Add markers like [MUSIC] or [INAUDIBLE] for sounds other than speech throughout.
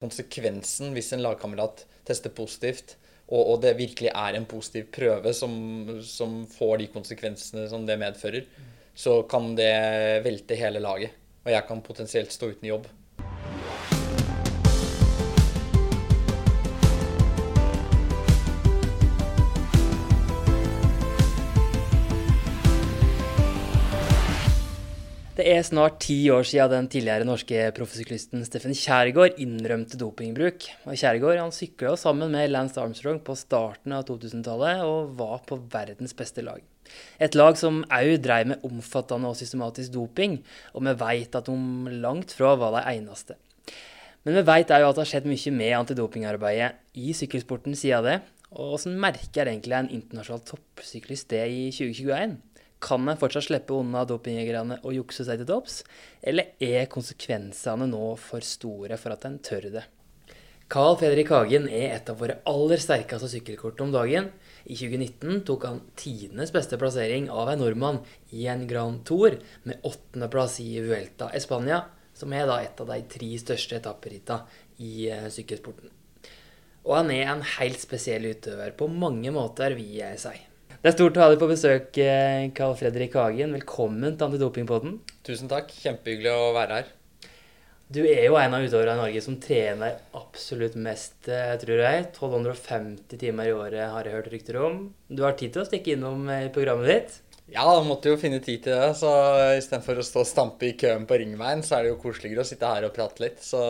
konsekvensen hvis en lagkamerat tester positivt, og, og, det virkelig er en positiv prøve som, som får de konsekvensene som det medfører, så kan det velte hele laget. Og jeg kan potensielt stå uten jobb. Er snart ti år siden den tidligere norske proffsyklisten Steffen Kjærgaard innrømte dopingbruk. Og Kjærgaard han sykla sammen med Lance Armstrong på starten av 2000-tallet og var på verdens beste lag. Et lag som òg dreiv med omfattende og systematisk doping, og vi veit at de langt fra var de eneste. Men vi veit òg at det har skjedd mye med antidopingarbeidet i sykkelsporten siden det. Og hvordan merker egentlig en internasjonal toppsyklist det i 2021? Kan en fortsatt slippe unna dopingjegerne og jukse seg til topps, eller er konsekvensene nå for store for at en tør det? Carl Fredrik Hagen er et av våre aller sterkeste sykkelkort om dagen. I 2019 tok han tidenes beste plassering av en nordmann i en Grand Tour, med åttendeplass i Vuelta Spania, som er da et av de tre største etapperittene i uh, sykkelsporten. Og han er en helt spesiell utøver på mange måter, vil jeg si. Det er stort å ha deg på besøk, Carl Fredrik Hagen. Velkommen til Antidopingpodden. Tusen takk. Kjempehyggelig å være her. Du er jo en av utøverne i Norge som trener absolutt mest, eh, tror jeg. 1250 timer i året har jeg hørt rykter om. Du har tid til å stikke innom i programmet ditt? Ja, da måtte jo finne tid til det. Så istedenfor å stå og stampe i køen på Ringveien, så er det jo koseligere å sitte her og prate litt. Så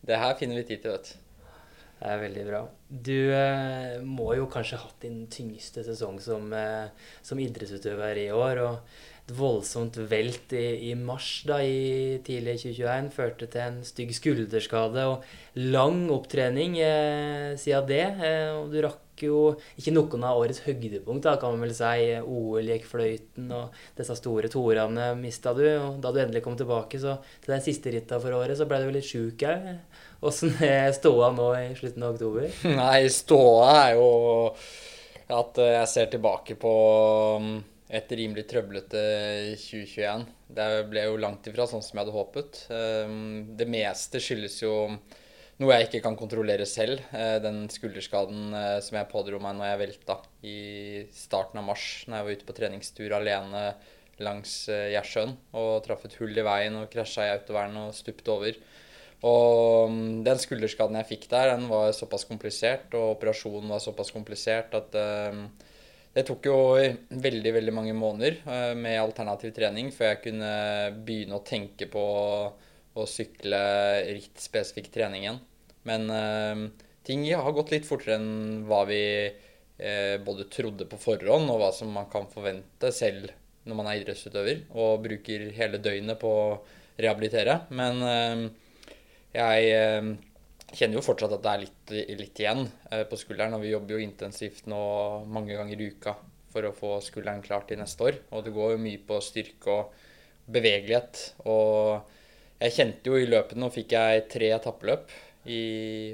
det her finner vi tid til, vet du. Det er veldig bra. Du eh, må jo kanskje ha hatt din tyngste sesong som, eh, som, idrettsutøver i år. og Et voldsomt velt i, i, mars da, i tidlig 2021 førte til en stygg skulderskade og lang opptrening eh, siden det. Eh, og du rakk jo ikke noen av årets høydepunkt, da, kan man vel si. OL gikk fløyten, og disse store torene mista du. Og da du endelig kom tilbake så, til de siste ritta for året, så ble du litt sjuk òg. Åssen er ståa nå i slutten av oktober? [LAUGHS] Nei, ståa er jo at jeg ser tilbake på um, et rimelig trøblete 2021. Det ble jo langt ifra sånn som jeg hadde håpet. Um, det meste skyldes jo noe jeg ikke kan kontrollere selv. Eh, den skulderskaden eh, som jeg pådro meg når jeg velta i starten av mars, når jeg var ute på treningstur alene langs eh, Gjersjøen og traff et hull i veien og krasja i autovernet og stupte over. Og mm, den skulderskaden jeg fikk der, den var såpass komplisert, og operasjonen var såpass komplisert at uh, det tok jo veldig, veldig mange måneder uh, med alternativ trening før jeg kunne begynne å tenke på å sykle rittspesifikk trening igjen. Men uh, ting ja, har gått litt fortere enn hva vi både trodde på forhånd, og hva som man kan forvente selv når man er idrettsutøver og bruker hele døgnet på å rehabilitere. Men jeg eh, kjenner jo fortsatt at det er litt, litt igjen eh, på skulderen. Og vi jobber jo intensivt nå mange ganger i uka for å få skulderen klar til neste år. Og det går jo mye på styrke og bevegelighet. Og jeg kjente jo i løpet Nå fikk jeg tre etappeløp i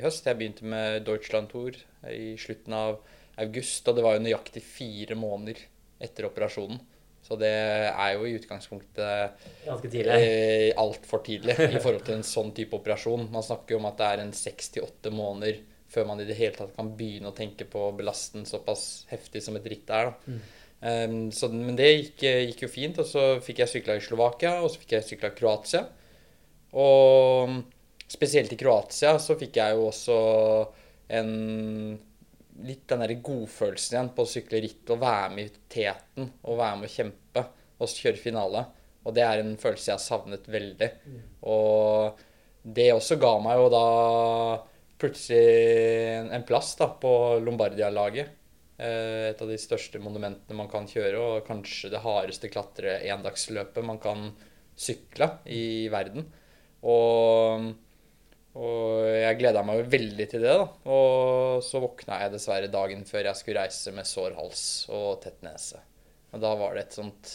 høst. Jeg begynte med Deutschland Tour i slutten av august, og det var jo nøyaktig fire måneder etter operasjonen. Så det er jo i utgangspunktet Ganske tidlig. Eh, altfor tidlig i forhold til en sånn type operasjon. Man snakker jo om at det er en seks til åtte måneder før man i det hele tatt kan begynne å tenke på å belaste den såpass heftig som et ritt er. da. Mm. Um, så, men det gikk, gikk, jo fint. Og så fikk jeg sykla i Slovakia, og så fikk jeg sykla i Kroatia. Og spesielt i Kroatia så fikk jeg jo også en litt den der godfølelsen igjen på å sykle ritt og være med i teten og være med å kjempe og kjøre finale. Og det er en følelse jeg har savnet veldig. Og det også ga meg jo da plutselig en plass da på Lombardia-laget. Eh, et av de største monumentene man kan kjøre, og kanskje det hardeste klatre-endagsløpet man kan sykle i verden. Og og jeg gleda meg jo veldig til det, da. Og så våkna jeg dessverre dagen før jeg skulle reise med sår hals og tett nese. Og da var det et sånt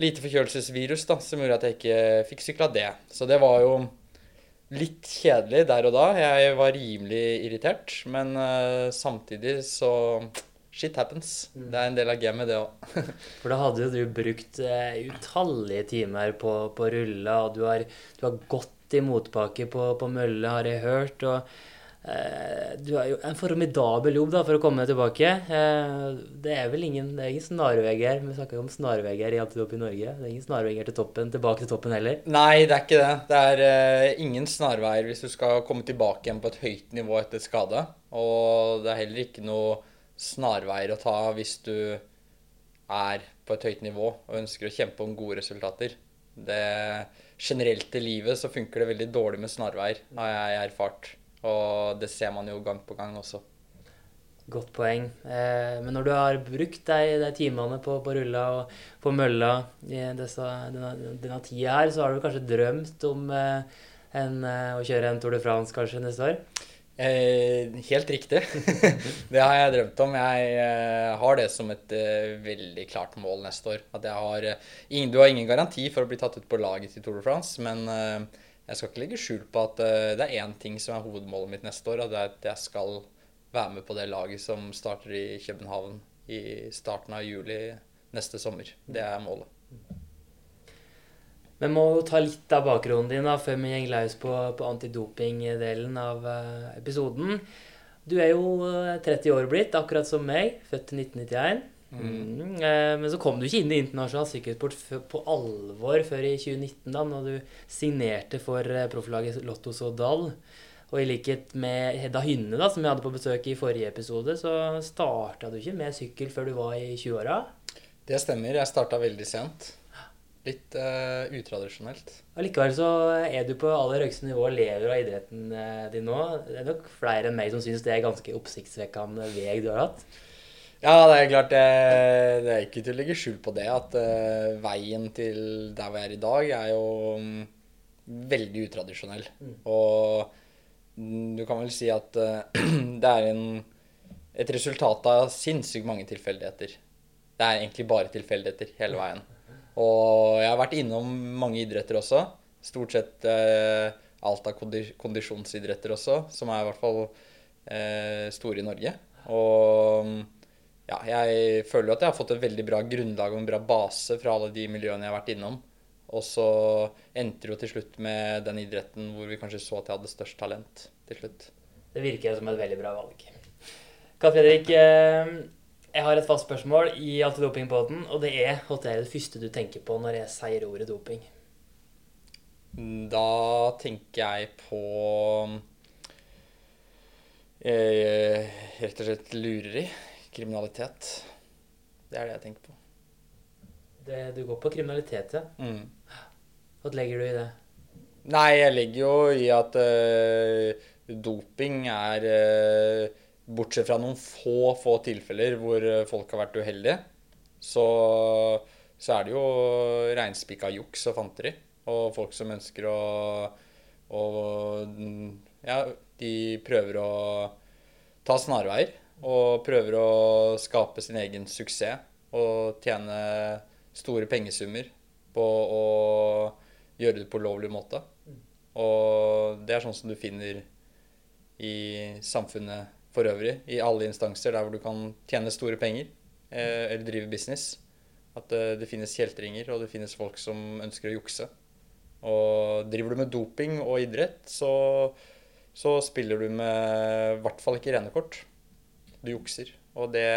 lite forkjølelsesvirus da, som gjorde at jeg ikke fikk sykla det. Så det var jo litt kjedelig der og da. Jeg var rimelig irritert, men uh, samtidig så Shit happens. Mm. Det er en del av gamet, det òg. [LAUGHS] For da hadde jo du brukt uh, utallige timer på, på rulla, og du har, du har gått kraftig motbakke på, på mølle, har jeg hørt. og eh, Du har jo en formidabel jobb da, for å komme tilbake. Eh, det er vel ingen, det er ingen snarveier Vi snakker jo om snarveier i Antidop i Norge. Det er ingen snarveier til toppen, tilbake til toppen heller. Nei, det er ikke det. Det er eh, ingen snarveier hvis du skal komme tilbake igjen på et høyt nivå etter skade. Og det er heller ikke noe snarveier å ta hvis du er på et høyt nivå og ønsker å kjempe om gode resultater. Det, generelt i livet så funker det veldig dårlig med snarveier, har jeg erfart. Og det ser man jo gang på gang også. Godt poeng. Eh, men når du har brukt de, de timene på, på, rulla og på mølla i disse, denne, denne tida her, så har du kanskje drømt om eh, en, eh, å kjøre en Tour de France kanskje neste år? Eh, helt riktig. [LAUGHS] det har jeg drømt om. Jeg eh, har det som et eh, veldig klart mål neste år. At jeg har, ingen, du har ingen garanti for å bli tatt ut på laget til Tour de France, men jeg skal ikke legge skjul på at det er én ting som er hovedmålet mitt neste år, og det er at jeg skal være med på det laget som starter i København i starten av juli neste sommer. Det er målet. Vi må jo ta litt av bakgrunnen din da, før vi går løs på, på antidoping-delen av uh, episoden. Du er jo 30 eh, år blitt, akkurat som meg, født i 1991. Mm. Mm. Uh, men så kom du ikke inn i internasjonal sykkelsport på alvor før i 2019, da når du signerte for uh, profflaget Lotto Sodal. Og i likhet med Hedda Hynne, da, som vi hadde på besøk i forrige episode, så starta du ikke med sykkel før du var i 20-åra? Det stemmer. Jeg starta veldig sent. Litt uh, utradisjonelt. Allikevel så er du på aller høyeste nivå og lever av idretten uh, din nå. Det er nok flere enn meg som syns det er ganske oppsiktsvekkende vei du har hatt. Ja, det er klart det, det er ikke til å legge skjul på det. At uh, veien til der vi er i dag, er jo um, veldig utradisjonell. Mm. Og du kan vel si at [CLEARS THROAT] det er en, et resultat av sinnssykt mange tilfeldigheter. Det er egentlig bare tilfeldigheter hele veien. Og jeg har vært innom mange idretter også. Stort sett eh, alt av kondisjonsidretter også, som er i hvert fall eh, store i Norge. Og ja, jeg føler at jeg har fått et veldig bra grunnlag og en bra base fra alle de miljøene jeg har vært innom. Og så endte det jo til slutt med den idretten hvor vi kanskje så at jeg hadde størst talent til slutt. Det virker som et veldig bra valg. Karl Fredrik, eh, jeg har et fast spørsmål i antidopingpoden, og det er hva er det første du tenker på når jeg sier ordet doping? Da tenker jeg på eh, rett og slett lureri. Kriminalitet. Det er det jeg tenker på. Det, du går på kriminalitet, ja. Mm. Hva legger du i det? Nei, jeg legger jo i at eh, doping er uh, Bortsett fra noen få, få tilfeller hvor eh, folk har vært uheldige, så, så er det jo reinspikka juks og fanteri. Og folk som ønsker å, å Ja, de prøver å ta snarveier. Og prøver å skape sin egen suksess og tjene store pengesummer på å gjøre det på lovlig måte. Og det er sånn som du finner i samfunnet for øvrig, i alle instanser der hvor du kan tjene store penger eh, eller drive business. At eh, det finnes kjeltringer, og det finnes folk som ønsker å jukse. Og driver du med doping og idrett, så, så spiller du med i hvert fall ikke rene kort. Du jukser. Og det,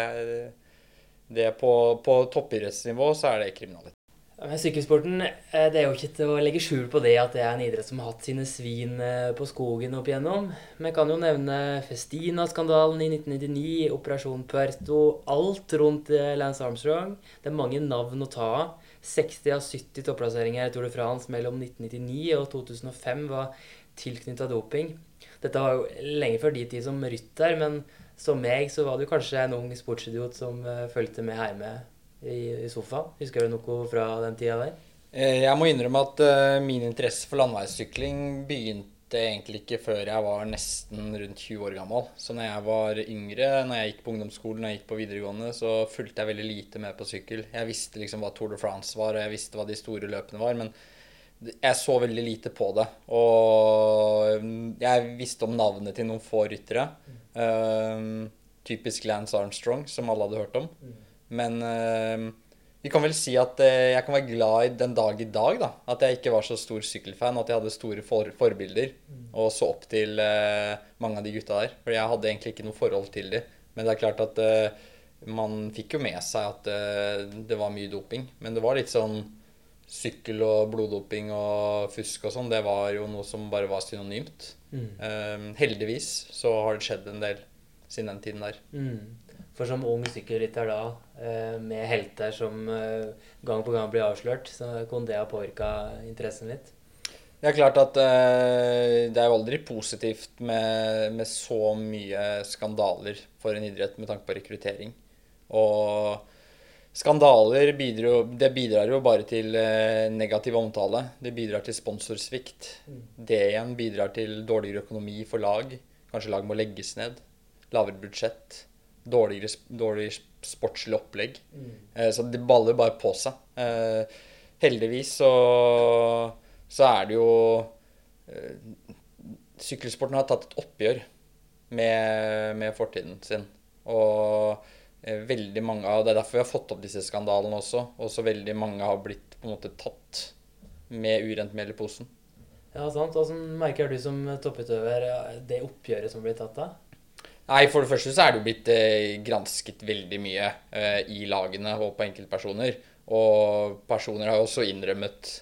det på, på toppidrettsnivå så er det kriminalitet. Men sykkelsporten eh, det er jo ikke til å legge skjul på det at det er en idrett som har hatt sine svin eh, på skogen opp igjennom. Vi kan jo nevne Festina-skandalen i 1999, Operasjon Puerto, alt rundt eh, Lance Armstrong. Det er mange navn å ta av. 60 av 70 topplasseringer i Tour de France mellom 1999 og 2005 var tilknytta doping. Dette var jo lenge før de tid som rytter, men som meg så var du kanskje en ung sportsidiot som fulgte med hjemme i, i sofaen. Husker du noe fra den tida der? Eh, jeg må innrømme at uh, min interesse for landeveissykling begynte egentlig ikke før jeg var nesten rundt 20 år gammel. Så når jeg var yngre, når jeg gikk på ungdomsskolen og jeg gikk på videregående, så fulgte jeg veldig lite med på sykkel. Jeg visste liksom hva Tour de France var, og jeg visste hva de store løpene var. men jeg så veldig lite på det. Og mm, jeg visste om navnet til noen få ryttere. Um, typisk Lance Armstrong, som alle hadde hørt om. Mm. Men eh, vi kan vel si at eh, jeg kan være glad i den dag i dag, da. At jeg ikke var så stor sykkelfan, at jeg hadde store for forbilder. Og så opp til eh, mange av de gutta der. For jeg hadde egentlig ikke noe forhold til dem. Men det er klart at man fikk jo med seg at det var mye doping. Men det var litt sånn sykkel og bloddoping og fusk og sånn. Det var jo noe som bare var synonymt. Eh, heldigvis så har det skjedd en del siden den tiden der. Mm. For som ung sykkelrytter da, eh, med helter som eh, gang på gang blir avslørt, så kunne det ha påvirka interessen litt? Det er klart at eh, det er jo aldri positivt med, med, så mye skandaler for en idrett med tanke på rekruttering. Og skandaler bidrar jo, det bidrar jo bare til negativ omtale. Det bidrar til sponsorsvikt. Mm. Det igjen bidrar til dårligere økonomi for lag. Kanskje lag må legges ned. Lavere budsjett dårligere, dårlig sportslig opplegg. Mm. Eh, så det baller bare på seg. Eh, heldigvis så, så, er det jo eh, Sykkelsporten har tatt et oppgjør med, med fortiden sin. Og eh, veldig mange av Det er derfor vi har fått opp disse skandalene også. Og så veldig mange har blitt på en måte tatt med urent mel i posen. Ja, sant. Hvordan merker du som topputøver det oppgjøret som blir tatt da? Nei, For det første så er det jo blitt eh, gransket veldig mye eh, i lagene og på enkeltpersoner. Og personer har jo også innrømmet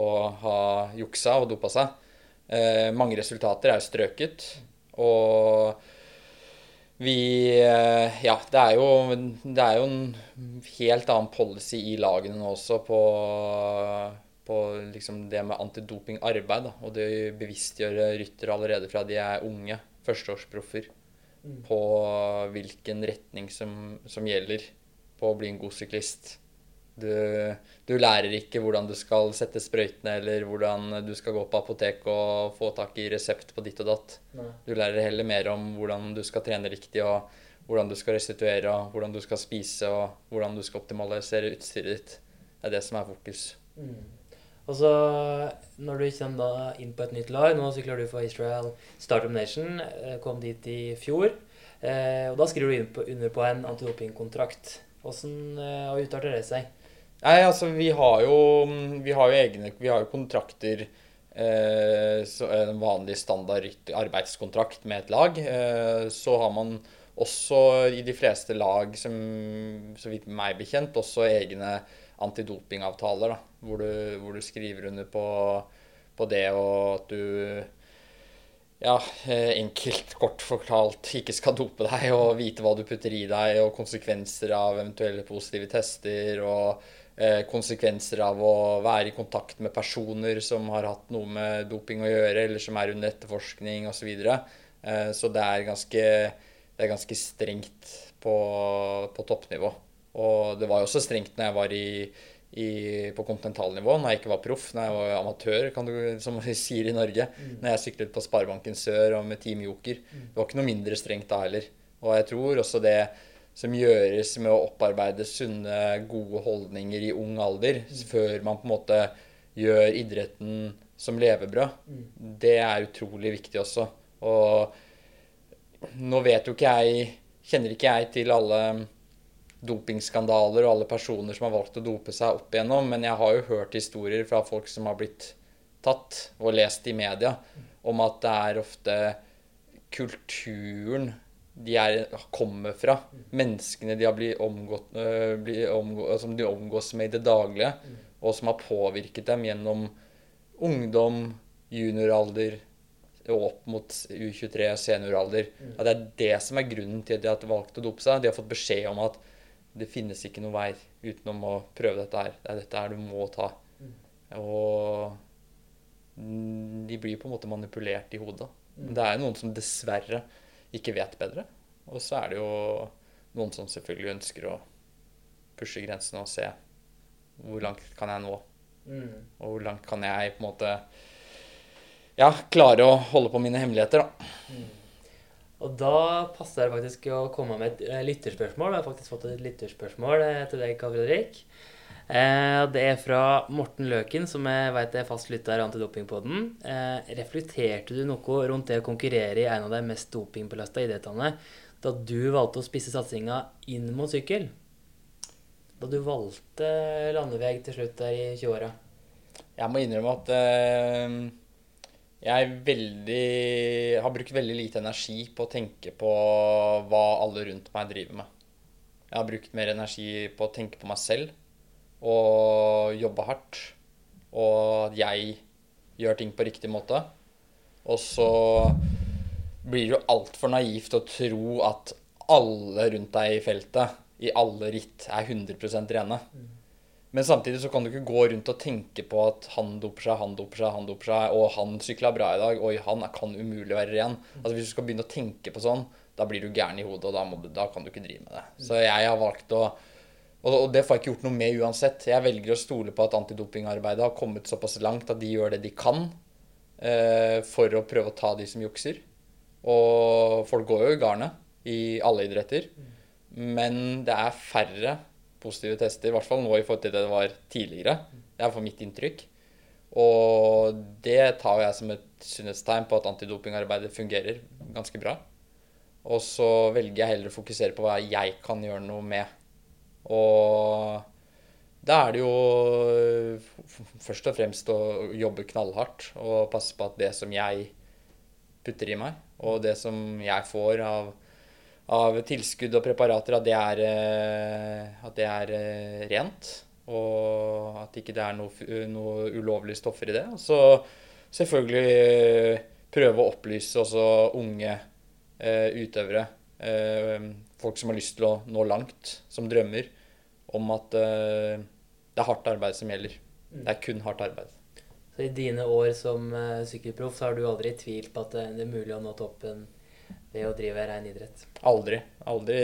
å ha juksa og dopa seg. Eh, mange resultater er strøket. Og vi eh, Ja, det er, jo, det er jo en helt annen policy i lagene nå også på, på liksom det med antidopingarbeid. Og det å bevisstgjøre ryttere allerede fra de er unge. Førsteårsproffer på hvilken retning som, som, gjelder på å bli en god syklist. Du, du, lærer ikke hvordan du skal sette sprøytene, eller hvordan du skal gå på apotek og få tak i resept på ditt og datt. Nei. Du lærer heller mer om hvordan du skal trene riktig, og hvordan du skal restituere, og hvordan du skal spise, og hvordan du skal optimalisere utstyret ditt. Det er det som er fokus. Mm. Og så, når du kommer da inn på et nytt lag Nå sykler du for Israel Startup Nation. Eh, kom dit i fjor. Eh, og da skriver du under på en antidopingkontrakt. Hvordan eh, har utarter det seg? Nei, altså vi har jo, vi har jo egne Vi har jo kontrakter eh, En vanlig standard arbeidskontrakt med et lag. Eh, så har man også i de fleste lag, som så vidt meg bekjent, også egne antidopingavtaler. da, hvor du, hvor du skriver under på, på det, og at du ja, eh, enkelt, kort fortalt, ikke skal dope deg og vite hva du putter i deg, og konsekvenser av eventuelle positive tester, og eh, konsekvenser av å være i kontakt med personer som har hatt noe med doping å gjøre, eller som er under etterforskning osv. Så, videre. eh, så det er, ganske, det er ganske strengt på, på toppnivå. Og det var jo også strengt når jeg var i i, på kontinentalnivå når jeg ikke var proff, når jeg var amatør, kan du, som vi sier i Norge. Mm. Når jeg syklet på Sparebanken Sør og med Team Joker. Mm. Det var ikke noe mindre strengt da heller. Og jeg tror også det som gjøres med å opparbeide sunne, gode holdninger i ung alder, mm. før man på en måte gjør idretten som levebrød, mm. det er utrolig viktig også. Og nå vet jo ikke jeg Kjenner ikke jeg til alle dopingskandaler og alle personer som har valgt å dope seg opp igjennom, men jeg har jo hørt historier fra folk som har blitt tatt, og lest i media, om at det er ofte kulturen de er, kommer fra. Menneskene de har blitt omgått, øh, blitt omgå, som de omgås med i det daglige, og som har påvirket dem gjennom ungdom, junioralder og opp mot U23, senioralder. At det er det som er grunnen til at de har valgt å dope seg. De har fått beskjed om at det finnes ikke noen vei utenom å prøve dette her. Det er dette her du må ta. Mm. Og de blir på en måte manipulert i hodet. Mm. Det er noen som dessverre ikke vet bedre. Og så er det jo noen som selvfølgelig ønsker å pushe grensene og se hvor langt kan jeg nå. Mm. Og hvor langt kan jeg på en måte ja, klare å holde på mine hemmeligheter, da. Og da passer det faktisk å komme med et eh, lytterspørsmål. Jeg har faktisk fått et lytterspørsmål eh, til deg, Karl Fredrik. Eh, det er fra Morten Løken, som jeg vet er fast lytter av Antidopingpodden. Reflekterte du noe rundt det å konkurrere i en av de mest dopingbelasta idrettene da du valgte å spisse satsinga inn mot sykkel? da du valgte landeveg til slutt der i 20-åra? Jeg må innrømme at eh, jeg veldig, har brukt veldig lite energi på å tenke på hva alle rundt meg driver med. Jeg har brukt mer energi på å tenke på meg selv og jobbe hardt. Og at jeg gjør ting på riktig måte. Og så blir det jo altfor naivt å tro at alle rundt deg i feltet, i alle ritt, er 100% rene. Men samtidig så kan du ikke gå rundt og tenke på at han doper seg, han doper seg, han doper seg, og han sykla bra i dag, oi, han kan umulig være ren. Altså Hvis du skal begynne å tenke på sånn, da blir du gæren i hodet, og da, du, da kan du ikke drive med det. Så jeg har valgt å og det får jeg ikke gjort noe med uansett. Jeg velger å stole på at antidopingarbeidet har kommet såpass langt at de gjør det de kan eh, for å prøve å ta de som jukser. Og folk går jo i garnet i alle idretter. Men det er færre positive tester, i hvert fall nå i forhold til det det var tidligere. Det er for mitt inntrykk. Og det tar jeg som et sunnhetstegn på at antidopingarbeidet fungerer ganske bra. Og så velger jeg heller å fokusere på hva jeg kan gjøre noe med. Og da er det jo først og fremst å jobbe knallhardt og passe på at det som jeg putter i meg, og det som jeg får av av tilskudd og preparater, at det er, eh, at det er eh, rent. Og at ikke det er noe, noe ulovlige stoffer i det. Og så selvfølgelig eh, prøve å opplyse også unge eh, utøvere, folk som har lyst til å nå langt, som drømmer, om at det er hardt arbeid som gjelder. Mm. Det er kun hardt arbeid. Så i dine år som sykkelproff så har du aldri tvilt på at det er mulig å nå toppen ved å drive rein idrett? Aldri. Aldri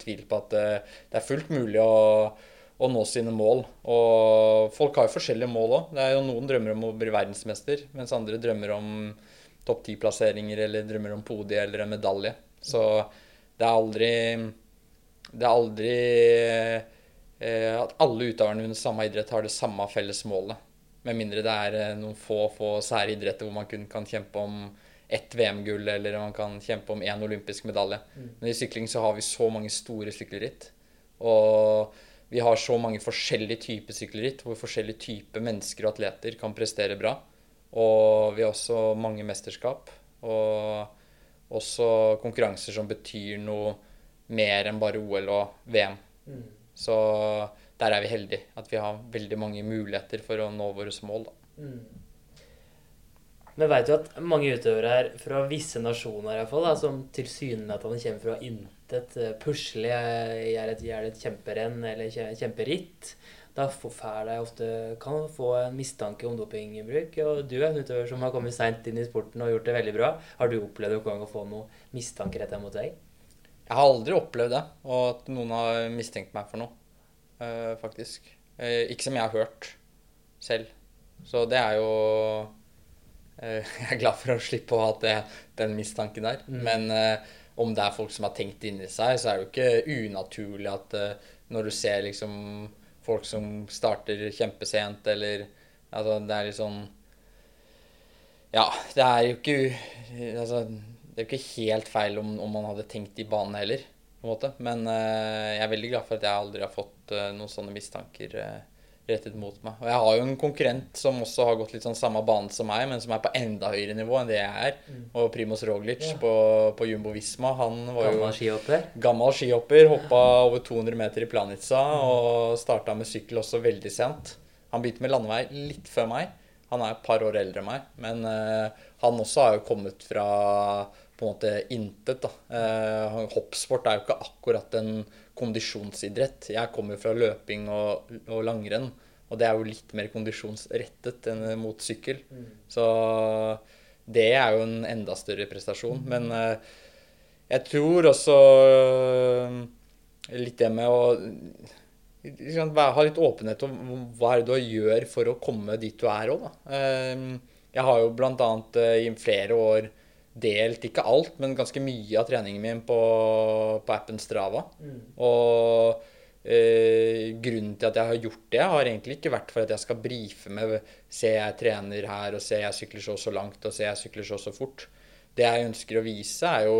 tvil på at eh, det er fullt mulig å, å nå sine mål. Og folk har jo forskjellige mål òg. Noen drømmer om å bli verdensmester, mens andre drømmer om topp ti-plasseringer eller drømmer om podie eller en medalje. Så det er aldri Det er aldri eh, at alle utøverne under samme idrett har det samme felles målet. Med mindre det er eh, noen få, få sære idretter hvor man kun kan kjempe om ett VM-gull, eller man kan kjempe om én olympisk medalje. Mm. Men i sykling så har vi så mange store sykkelritt. Og vi har så mange forskjellige typer sykkelritt, hvor forskjellige typer mennesker og atleter kan prestere bra. Og vi har også mange mesterskap. Og også konkurranser som betyr noe mer enn bare OL og VM. Mm. Så der er vi heldige. At vi har veldig mange muligheter for å nå våre mål. Da. Mm. Men veit du at mange utøvere her, fra visse nasjoner i hvert fall, da, som tilsynelatende kommer fra intet eh, Pusle gjør et, et kjemperenn eller kjemperitt. Da får de ofte kan få en mistanke om dopingbruk. Og du er en utøver som har kommet seint inn i sporten og gjort det veldig bra. Har du opplevd noen gang å få noen mistanke retta mot deg? Jeg har aldri opplevd det, og at noen har mistenkt meg for noe, uh, faktisk. Uh, ikke som jeg har hørt selv. Så det er jo Eh, [LAUGHS] jeg er glad for å slippe å ha det, den mistanken der. Mm. Men uh, om det er folk som har tenkt inni seg, så er det jo ikke unaturlig at uh, når du ser liksom folk som starter kjempesent, eller Altså, det er litt sånn Ja, det er jo ikke Altså, det er jo ikke helt feil om, om man hadde tenkt i banen heller, på en måte. Men uh, jeg er veldig glad for at jeg aldri har fått noen sånne mistanker rettet mot meg. Og jeg har jo en konkurrent som også har gått litt sånn samme bane som meg, men som er på enda høyere nivå enn det jeg er. Mm. Og Primoz Roglic ja. på, på, Jumbo Visma. Han var gammel jo skihopper. gammel skihopper. Hoppa over 200 meter i Planica mm. og starta med sykkel også veldig sent. Han begynte med landevei litt før meg. Han er et par år eldre enn meg, men uh, han også har jo kommet fra på en måte intet. da. Uh, hoppsport er jo ikke akkurat en kondisjonsidrett. Jeg kommer fra løping og, og, langrenn, og det er jo litt mer kondisjonsrettet enn mot sykkel. Mm. Så det er jo en enda større prestasjon. Mm. Men uh, jeg tror også uh, litt det med å liksom, ha litt åpenhet om hva er det du gjør for å komme dit du er òg, da. Uh, jeg har jo annet i flere år delt ikke alt, men ganske mye av treningen min på, på appen Strava. Mm. Og eh, grunnen til at jeg har gjort det, har egentlig ikke vært for at jeg skal brife med Se, jeg trener her, og se, jeg sykler så og så langt, og se, jeg sykler så og så fort. Det jeg ønsker å vise, er jo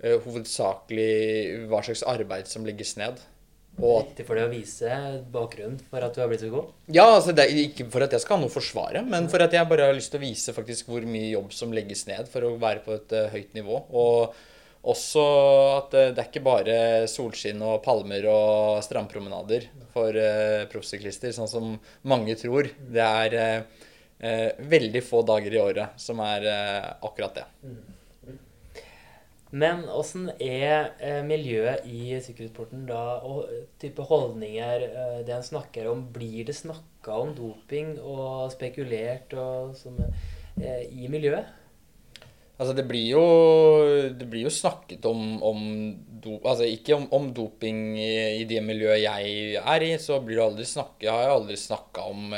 eh, hovedsakelig hva slags arbeid som legges ned. Og, Viktig for deg å vise bakgrunnen for at du har blitt så god? Ja, altså det er ikke for at jeg skal ha noe å forsvare, men for at jeg bare har lyst til å vise faktisk hvor mye jobb som legges ned for å være på et uh, høyt nivå. Og også at uh, det er ikke bare solskinn og palmer og strandpromenader for uh, proffsyklister, sånn som mange tror. Det er veldig få dager i året som er akkurat det. Mm. Men åssen er eh, miljøet i sykkelsporten da, og eh, type holdninger eh, det en snakker om? Blir det snakka om doping og spekulert og som, i miljøet? Altså, det blir jo, det blir jo snakket om, om do, Altså ikke om, om doping i, i, det miljøet jeg er i, så blir det aldri snakket, har jeg aldri snakka om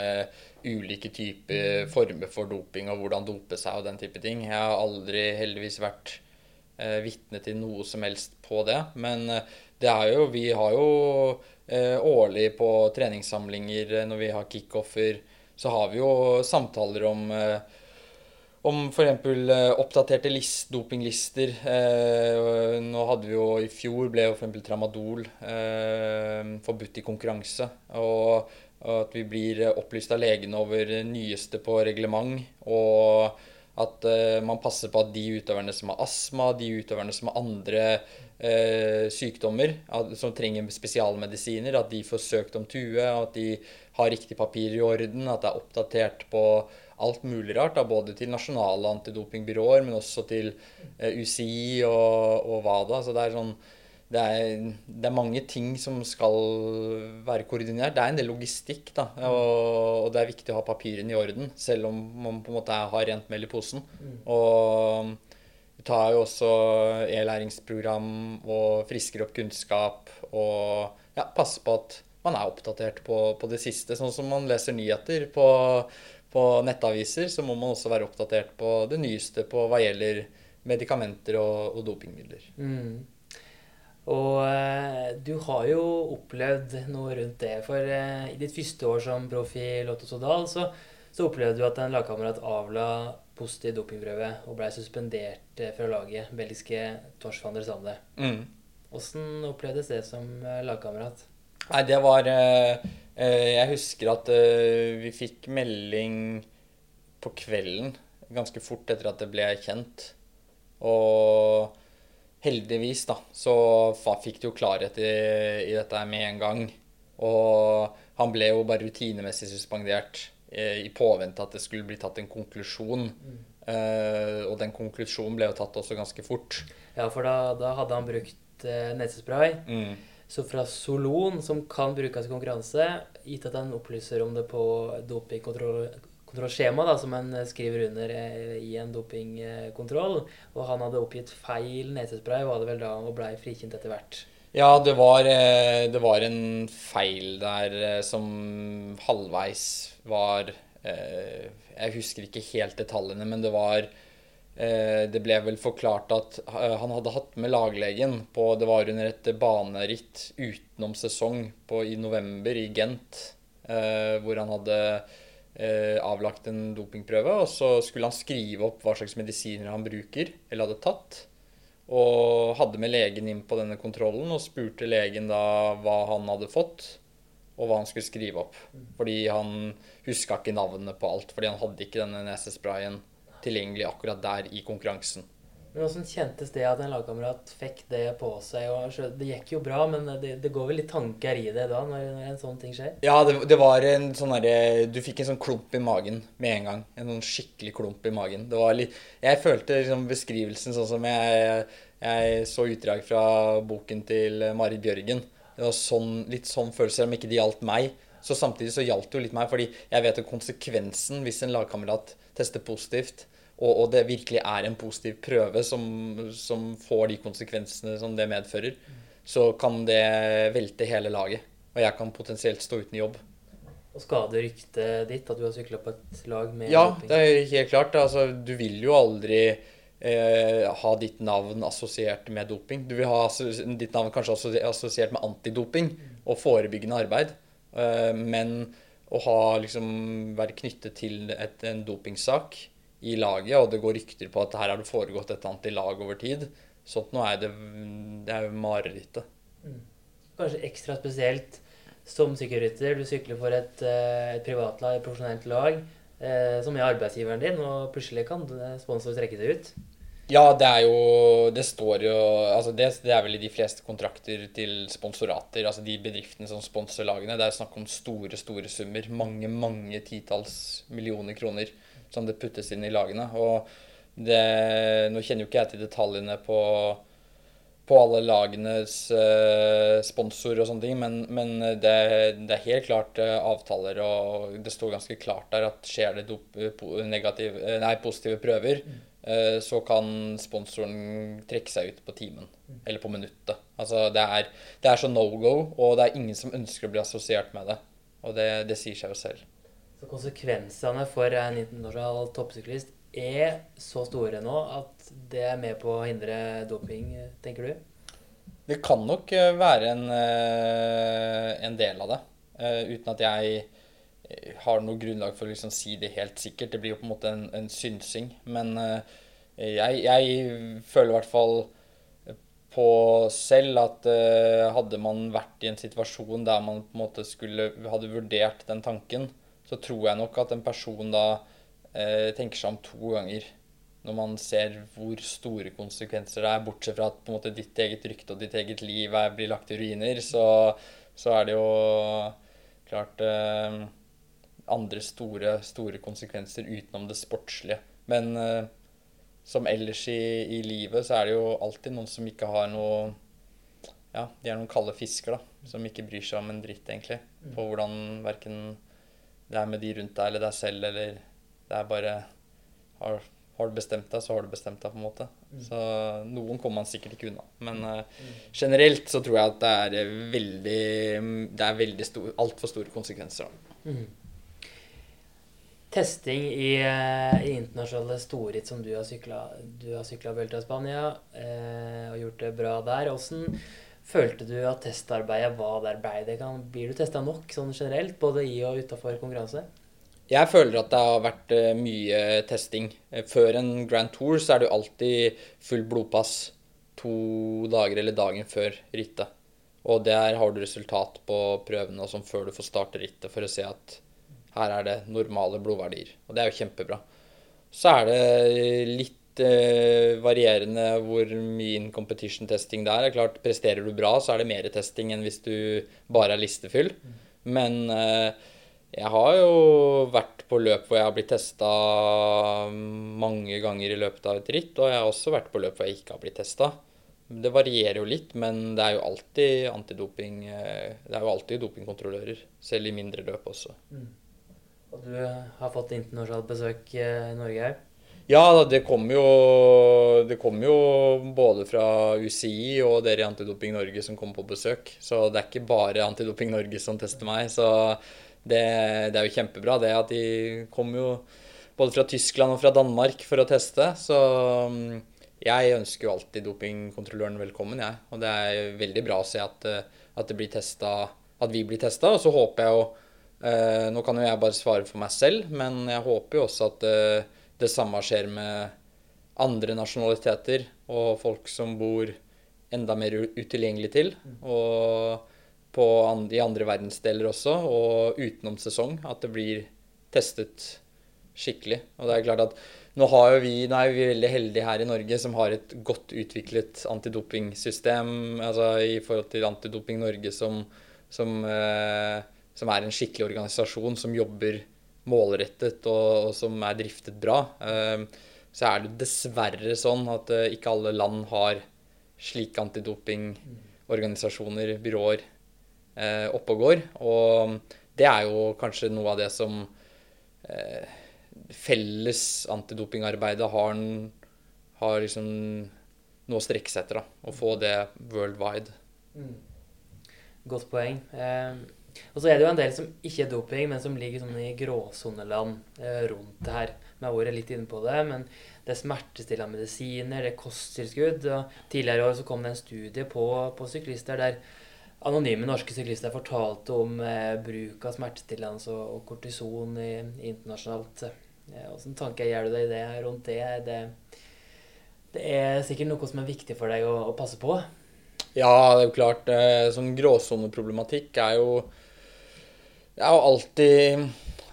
ulike typer former for doping og hvordan dope seg og den type ting. Jeg har aldri heldigvis vært eh, vitne til noe som helst på det. Men eh, det er jo Vi har jo eh, årlig på treningssamlinger eh, når vi har kickoffer, så har vi jo samtaler om eh, om f.eks. Eh, oppdaterte list, dopinglister. Eh, nå hadde vi jo I fjor ble jo f.eks. tramadol eh, forbudt i konkurranse. Og, og, at vi blir opplyst av legene over nyeste på reglement. Og at uh, man passer på at de utøverne som har astma, de utøverne som har andre uh, sykdommer, at, som trenger spesialmedisiner, at de får søkt om tue, at de har riktig papir i orden, at det er oppdatert på alt mulig rart. Da, både til nasjonale antidopingbyråer, men også til uh, eh, UCI og, og WADA. Så det er sånn det er, det er, mange ting som skal være koordinert. Det er en del logistikk, da. Og, og det er viktig å ha papirene i orden, selv om man på en måte har rent mel i posen. Mm. Og vi tar jo også e-læringsprogram og frisker opp kunnskap og ja, passer på at man er oppdatert på, på, det siste. Sånn som man leser nyheter på, på nettaviser, så må man også være oppdatert på det nyeste på hva gjelder medikamenter og, og dopingmidler. Mm. Og eh, du har jo opplevd noe rundt det. For eh, i ditt første år som proff i Lotto Sodal, så, så, opplevde du at en lagkamerat avla positiv dopingprøve og blei suspendert eh, fra laget, belgiske Tors van der Sande. Mm. Opplevdes det som lagkamerat? Nei, det var Jeg husker at vi fikk melding på kvelden ganske fort etter at det ble kjent. Og heldigvis da, så fikk de jo klarhet i, i, dette med en gang. Og han ble jo bare rutinemessig suspendert eh, i påvente at det skulle bli tatt en konklusjon. Mm. Eh, og den konklusjonen ble jo tatt også ganske fort. Ja, for da, da hadde han brukt eh, nesespray. Mm. Så fra Solon, som kan brukes i konkurranse, gitt at han opplyser om det på dopingkontroll kontrollskjema da, som han eh, skriver under eh, i en dopingkontroll. Og han hadde oppgitt feil nesespray, var det vel da, og blei frikjent etter hvert. Ja, det var, eh, det var, en feil der som halvveis var Jeg husker ikke helt detaljene, men det var det ble vel forklart at han hadde hatt med laglegen på Det var under et baneritt utenom sesong på, i november i Gent, hvor han hadde avlagt en dopingprøve, og så skulle han skrive opp hva slags medisiner han bruker eller hadde tatt. Og hadde med legen inn på denne kontrollen og spurte legen da hva han hadde fått, og hva han skulle skrive opp. Fordi han huska ikke navnene på alt, fordi han hadde ikke denne nesesprayen tilgjengelig akkurat der i konkurransen. Men Hvordan kjentes det at en lagkamerat fikk det på seg? Og det gikk jo bra, men det, det, går vel litt tanker i det da, når, når en sånn ting skjer? Ja, det, det var en sånn derre Du fikk en sånn klump i magen med en gang. En sånn skikkelig klump i magen. Det var litt Jeg følte liksom beskrivelsen sånn som jeg, jeg så utdrag fra boken til Marit Bjørgen. Det var sånn, litt sånn følelse, om ikke det gjaldt meg. Så samtidig så gjaldt det jo litt meg, fordi jeg vet jo konsekvensen hvis en lagkamerat tester positivt og, og, det virkelig er en positiv prøve som, som, får de konsekvensene som det medfører, så kan det velte hele laget. Og jeg kan potensielt stå uten jobb. Og skade ryktet ditt at du har sykla på et lag med Ja, doping. det er helt klart. Altså, du vil jo aldri eh, ha ditt navn assosiert med doping. Du vil ha ditt navn kanskje assosiert med antidoping og forebyggende arbeid. Eh, men å ha, liksom, være knyttet til et, en dopingsak i laget, og det går rykter på at her har det foregått et annet i lag over tid. Sånt nå er det, det er jo marerittet. Mm. kanskje ekstra spesielt som sykkelrytter. Du sykler for et, eh, et privatlag, et profesjonelt lag, eh, som er arbeidsgiveren din, og plutselig kan sponsor trekke det ut. Ja, det er jo Det står jo Altså, det, det, er vel i de fleste kontrakter til sponsorater. Altså de bedriftene som sponser lagene. Det er snakk om store, store summer. Mange, mange titalls millioner kroner som det puttes inn i lagene. Og det Nå kjenner jo ikke jeg til detaljene på på alle lagenes eh, sponsor og sånne ting, men, men det, det, er helt klart uh, avtaler, og det står ganske klart der at skjer det dop, negativ, nei, positive prøver, mm. eh, så kan sponsoren trekke seg ut på timen. Mm. Eller på minuttet. Altså, det er, det er så no go, og det er ingen som ønsker å bli assosiert med det. Og det, det sier seg jo selv. Så konsekvensene for en internasjonal toppsyklist er så store nå at det er med på å hindre doping, tenker du? Det kan nok eh, være en, eh, en del av det. Eh, uten at jeg har noe grunnlag for å liksom si det helt sikkert. Det blir jo på en måte en, en synsing. Men jeg, jeg, føler i hvert fall på selv at hadde man vært i en situasjon der man på en måte skulle, hadde vurdert den tanken, så tror jeg nok at en person da eh, tenker seg om to ganger når man ser hvor store konsekvenser det er, bortsett fra at på en måte ditt eget rykte og ditt eget liv er, blir lagt i ruiner, så, så er det jo klart eh, andre store, store konsekvenser utenom det sportslige. Men eh, som ellers i, i, livet så er det jo alltid noen som ikke har noe Ja, de er noen kalde fisker, da. Som ikke bryr seg om en dritt, egentlig. På hvordan verken det er med de rundt deg eller deg selv eller det er bare har, har, du bestemt deg, så har du bestemt deg, på en måte. Mm. Så noen kommer man sikkert ikke unna. Men uh, generelt så tror jeg at det er eh, veldig Det er veldig stor, altfor store konsekvenser. Mm. Testing i, uh, i internasjonale storritt som du har sykla Du har sykla Vuelta Spania eh, og gjort det bra der. Åssen følte du at testarbeidet var der? Ble kan, blir du testa nok sånn generelt, både i og utafor konkurranse? Jeg føler at det har vært eh, mye testing. Eh, før en Grand Tour så er det jo alltid full blodpass to dager eller dagen før rittet. Og der har du resultat på prøvene og sånn før du får starte rittet for å se at her er det normale blodverdier. Og det er jo kjempebra. Så er det litt eh, varierende hvor mye in competition testing det er. Klart, Presterer du bra, så er det mer testing enn hvis du bare er listefyll. Men eh, jeg har jo vært på løp hvor jeg har blitt testa mange ganger i løpet av et ritt, og jeg har også vært på løp hvor jeg ikke har blitt testa. Det varierer jo litt, men det er jo alltid antidoping eh, Det er jo alltid dopingkontrollører, selv i mindre løp også. Mm. Og du har fått internasjonalt besøk eh, i Norge her? Ja, det kommer jo, kom jo både fra UCI og dere i Antidoping Norge som kommer på besøk. Så det er ikke bare Antidoping Norge som tester meg. Så det, det, er jo kjempebra det at de kommer jo både fra Tyskland og fra Danmark for å teste. Så mm, jeg ønsker jo alltid dopingkontrolløren velkommen, jeg. Og det er veldig bra å se at, eh, at, blir testet, at vi blir testa. Og så håper jeg jo eh, Nå kan jo jeg bare svare for meg selv, men jeg håper jo også at eh, det samme skjer med andre nasjonaliteter og folk som bor enda mer utilgjengelig til. Og på, i andre verdensdeler også, og utenom sesong. At det blir testet skikkelig. Og det er klart at nå, vi, nå er vi veldig heldige her i Norge som har et godt utviklet antidopingsystem. Altså i forhold til Antidoping Norge som, som, eh, som er en skikkelig organisasjon som jobber målrettet og, og som er driftet bra. Eh, så er det dessverre sånn at eh, ikke alle land har slike antidopingorganisasjoner, byråer, eh, oppe og går. Og det er jo kanskje noe av det som felles antidopingarbeidet har, har liksom noe å strekke seg etter. da, Å få det worldwide. Mm. Godt poeng. Eh, og så er det jo en del som ikke er doping, men som ligger sånn i gråsoneland eh, rundt det her. Vi har vært litt inne på det, men det er smertestillende medisiner, det er kosttilskudd. og Tidligere i år så kom det en studie på, på syklister der anonyme norske syklister fortalte om eh, bruk av smertestillende og, og kortison i, internasjonalt. Eh, Hvilke tanker gjør du deg det, rundt det? det? det? er sikkert noe som er viktig for deg å, å passe på? Ja, det er jo klart. eh, Sånn gråsoneproblematikk er jo Det er jo alltid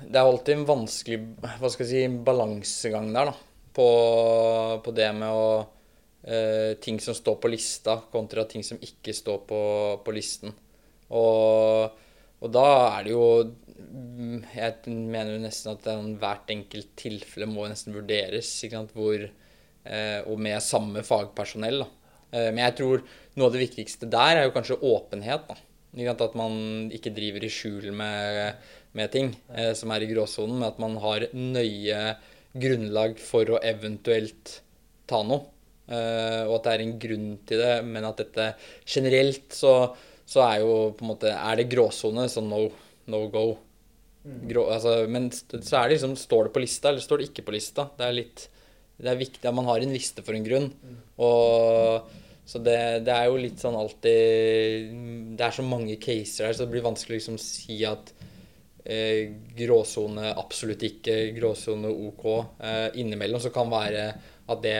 Det er alltid en vanskelig hva skal jeg si, balansegang der, da. På, på det med å eh, Ting som står på lista, kontra ting som ikke står på, på listen. Og, og da er det jo Jeg mener jo nesten at den, hvert enkelt tilfelle må nesten vurderes. Hvor, eh, og med samme fagpersonell. Da. Eh, men jeg tror noe av det viktigste der er jo kanskje åpenhet. da. At man ikke driver i skjul med, med ting eh, som er i gråsonen, men at man har nøye grunnlag for å eventuelt ta noe. Eh, og at det er en grunn til det, men at dette generelt så, så er jo på en måte Er det gråsone, så no, no go. Grå, altså, men så er det liksom Står det på lista, eller står det ikke på lista? Det er litt Det er viktig at man har en liste for en grunn. Og så det, det er jo litt sånn alltid Det er så mange caser her, så det blir vanskelig å liksom si at eh, gråsone absolutt ikke, gråsone OK. Eh, innimellom så kan være at det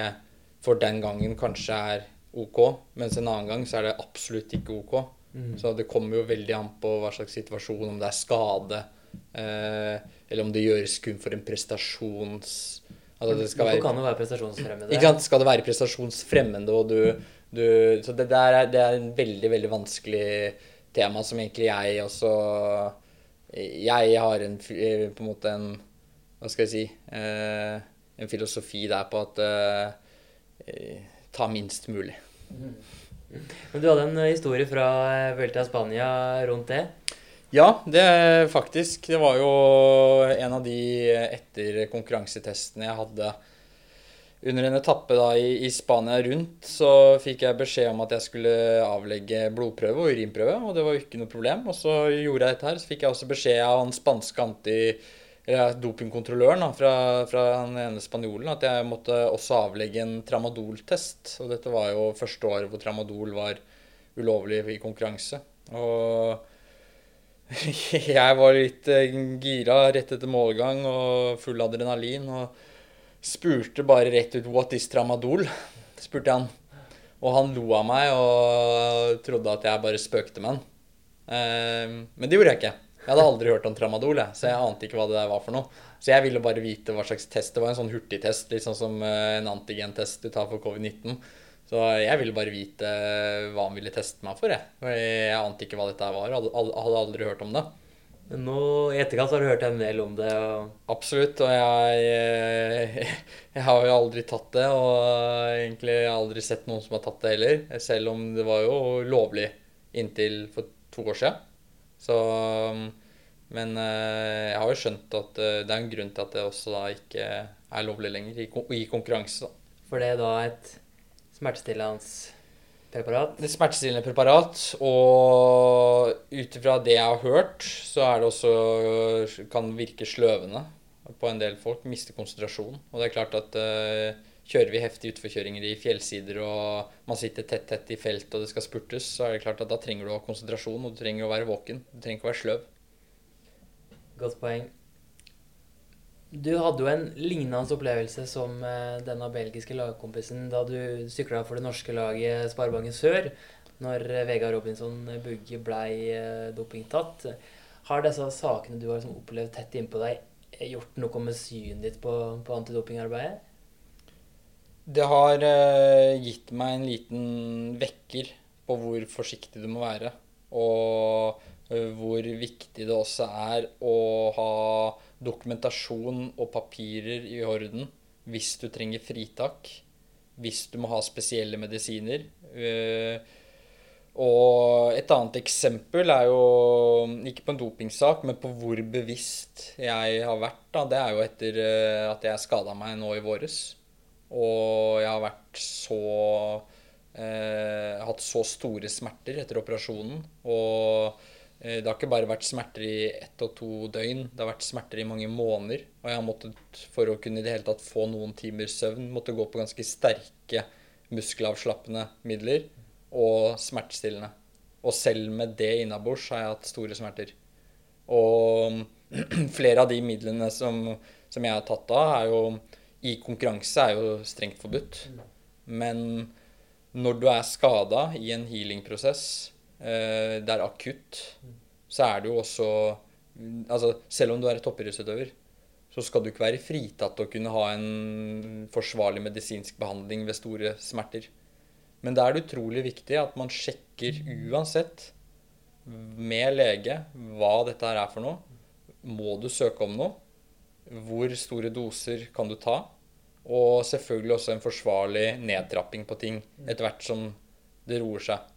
for den gangen kanskje er OK, mens en annen gang så er det absolutt ikke OK. Så det kommer jo veldig an på hva slags situasjon, om det er skade, eh, eller om det gjøres kun for en prestasjons... Altså det skal Hvorfor være kan det være prestasjonsfremmende. ikke sant? Skal det være prestasjonsfremmende, og du, du Så det der er, det er en veldig, veldig vanskelig tema som egentlig jeg også Jeg har en, på en måte en Hva skal jeg si eh, En filosofi der på at eh, eh, Ta minst mulig. Men du hadde en eh, historie fra eh, Vuelta Spania rundt det. Ja, det faktisk. Det var jo en av de etter konkurransetestene jeg hadde under en etappe da i, i Spania rundt, så fikk jeg beskjed om at jeg skulle avlegge blodprøve og urinprøve, og det var jo ikke noe problem. Og så gjorde jeg dette her. Så fikk jeg også beskjed av han spanske anti... Eller dopingkontrolløren da, fra, fra den ene spanjolen at jeg måtte også avlegge en tramadol-test. Og dette var jo første året hvor tramadol var ulovlig i konkurranse. Og [LAUGHS] jeg var litt eh, gira rett etter målgang og full adrenalin. Og spurte bare rett ut 'What is tramadol?' spurte han. Og han lo av meg og trodde at jeg bare spøkte med han. Eh, Men det gjorde jeg ikke. Jeg hadde aldri hørt om tramadol, jeg, så jeg ante ikke hva det der var for noe. Så jeg ville bare vite hva slags test. Det var en sånn hurtigtest, litt sånn som eh, en antigentest du tar for covid-19. Så jeg ville bare vite hva han ville teste meg for, jeg. For Jeg ante ikke hva dette var. Hadde aldri hørt om det. Men nå i etterkant har du hørt en del om det. og Absolutt, og jeg, eh, [LAUGHS] jeg har jo aldri tatt det, og egentlig aldri sett noen som har tatt det heller. Selv om det var jo lovlig inntil for to år siden. Så, men eh, jeg har jo skjønt at eh, det er en grunn til at det også da ikke er lovlig lenger i, konkurranse. For det er da et smertestillende preparat. Er smertestillende preparat, og ut ifra det jeg har hørt, så er det også kan virke sløvende på en del folk. Miste konsentrasjon. Og det er klart at uh, kjører vi heftige utforkjøringer i fjellsider, og man sitter tett tett i felt og det skal spurtes, så er det klart at da trenger du å ha konsentrasjon, og du trenger å være våken. Du trenger ikke å være sløv. Godt poeng. Du hadde jo en lignende opplevelse som eh, denne belgiske lagkompisen da du sykla for det norske laget Sparebanken Sør, når eh, Vegard Robinson Bugge blei eh, dopingtatt. Har disse sakene du har liksom opplevd tett innpå deg, eh, gjort noe med synet ditt på, på antidopingarbeidet? Det har uh, gitt meg en liten vekker på hvor forsiktig du må være. Og uh, hvor viktig det også er å ha dokumentasjon og papirer i orden hvis du trenger fritak. Hvis du må ha spesielle medisiner. Eh, og et annet eksempel er jo ikke på en dopingsak, men på hvor bevisst jeg har vært. Da. Det er jo etter eh, at jeg skada meg nå i våres. Og jeg har vært så eh, Hatt så store smerter etter operasjonen. Og det har ikke bare vært smerter i ett og to døgn, det har vært smerter i mange måneder. Og jeg har måttet, for å kunne i det hele tatt få noen timers søvn, måtte gå på ganske sterke muskelavslappende midler og smertestillende. Og selv med det innabords har jeg hatt store smerter. Og [CLEARS THROAT] flere av de midlene som, som jeg har tatt av, er jo i konkurranse er jo strengt forbudt. Men når du er skada i en healing-prosess, eh, det er akutt, så er det jo også Altså, selv om du er toppidrettsutøver, så skal du ikke være fritatt til å kunne ha en forsvarlig medisinsk behandling ved store smerter. Men da er det utrolig viktig at man sjekker uansett med lege hva dette her er for noe. Må du søke om noe? Hvor store doser kan du ta? Og selvfølgelig også en forsvarlig nedtrapping på ting etter hvert som det roer seg.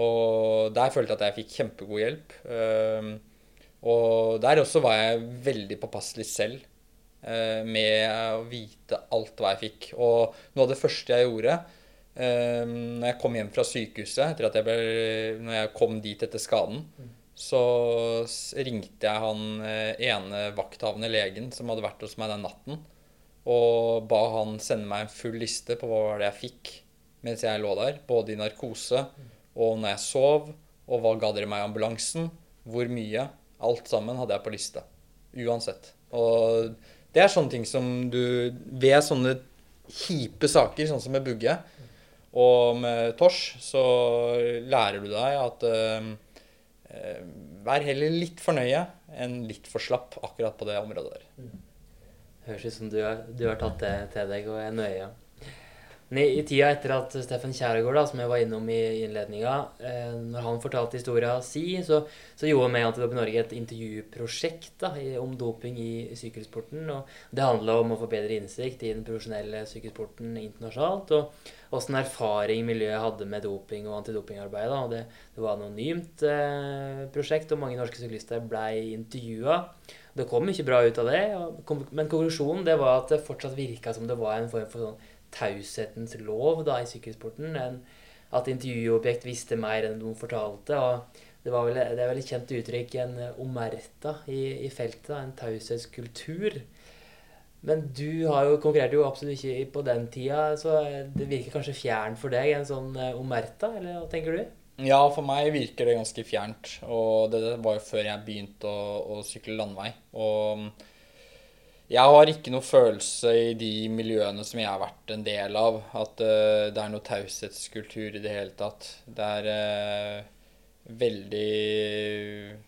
Og der følte jeg at jeg fikk kjempegod hjelp. Ehm, og der også var jeg veldig påpasselig selv eh, med å vite alt hva jeg fikk. Og noe av det første jeg gjorde ehm, når jeg kom hjem fra sykehuset, etter at jeg ble, når jeg kom dit etter skaden, så ringte jeg han eh, ene vakthavende legen som hadde vært hos meg den natten, og ba han sende meg en full liste på hva det jeg fikk mens jeg lå der, både i narkose og når jeg sov, og hva ga dere meg i ambulansen, hvor mye. Alt sammen hadde jeg på liste. Uansett. Og det er sånne ting som du Ved sånne kjipe saker, sånn som med Bugge og med Tors, så lærer du deg at uh, Vær heller litt for nøye enn litt for slapp akkurat på det området der. Høres ut som du har, du har tatt det til deg og er nøye. Men i, i tida etter at Steffen Kjæregård, da, som jeg var innom i innledninga, eh, når han fortalte historia si, så, så gjorde vi Antidoping Norge et intervjuprosjekt da, i, om doping i, sykkelsporten. og Det handla om å få bedre innsikt i den profesjonelle sykkelsporten internasjonalt. og åssen erfaring miljøet hadde med doping og antidopingarbeid. Og det, det var et anonymt eh, prosjekt, og mange norske syklister blei intervjua. Det kom ikke bra ut av det, men konklusjonen det var at det fortsatt virka som det var en form for sånn taushetens lov da, i sykkelsporten. enn at intervjuobjekt visste mer enn de fortalte. og Det, vel, det er vel et kjent uttrykk, en omerta i, i feltet. En taushetskultur. Men du har jo konkurrerte jo absolutt ikke på den tida, så det virker kanskje fjern for deg, en sånn omerta, eller hva tenker du? Ja, for meg virker det ganske fjernt. Og det var jo før jeg begynte å, å sykle landvei. Og jeg har ikke noe følelse i de miljøene som jeg har vært en del av, at uh, det er noe taushetskultur i det hele tatt. Det er uh, veldig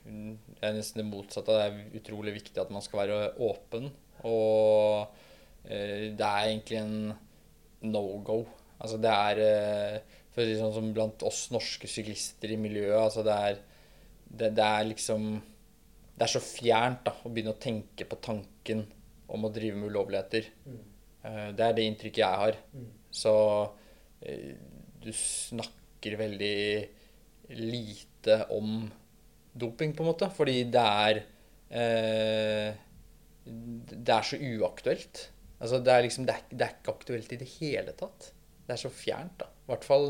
Det er nesten det motsatte. Det er utrolig viktig at man skal være åpen. Og uh, det er egentlig en no go. Altså det er for å si sånn som blant oss norske syklister i miljøet. altså det er, det, det er liksom Det er så fjernt da, å begynne å tenke på tanken om å drive med ulovligheter. Mm. Uh, det er det inntrykket jeg har. Mm. Så uh, du snakker veldig lite om doping, på en måte. Fordi det er eh, Det er så uaktuelt. Altså, det er liksom det er, det er ikke aktuelt i det hele tatt. Det er så fjernt, da. I hvert fall,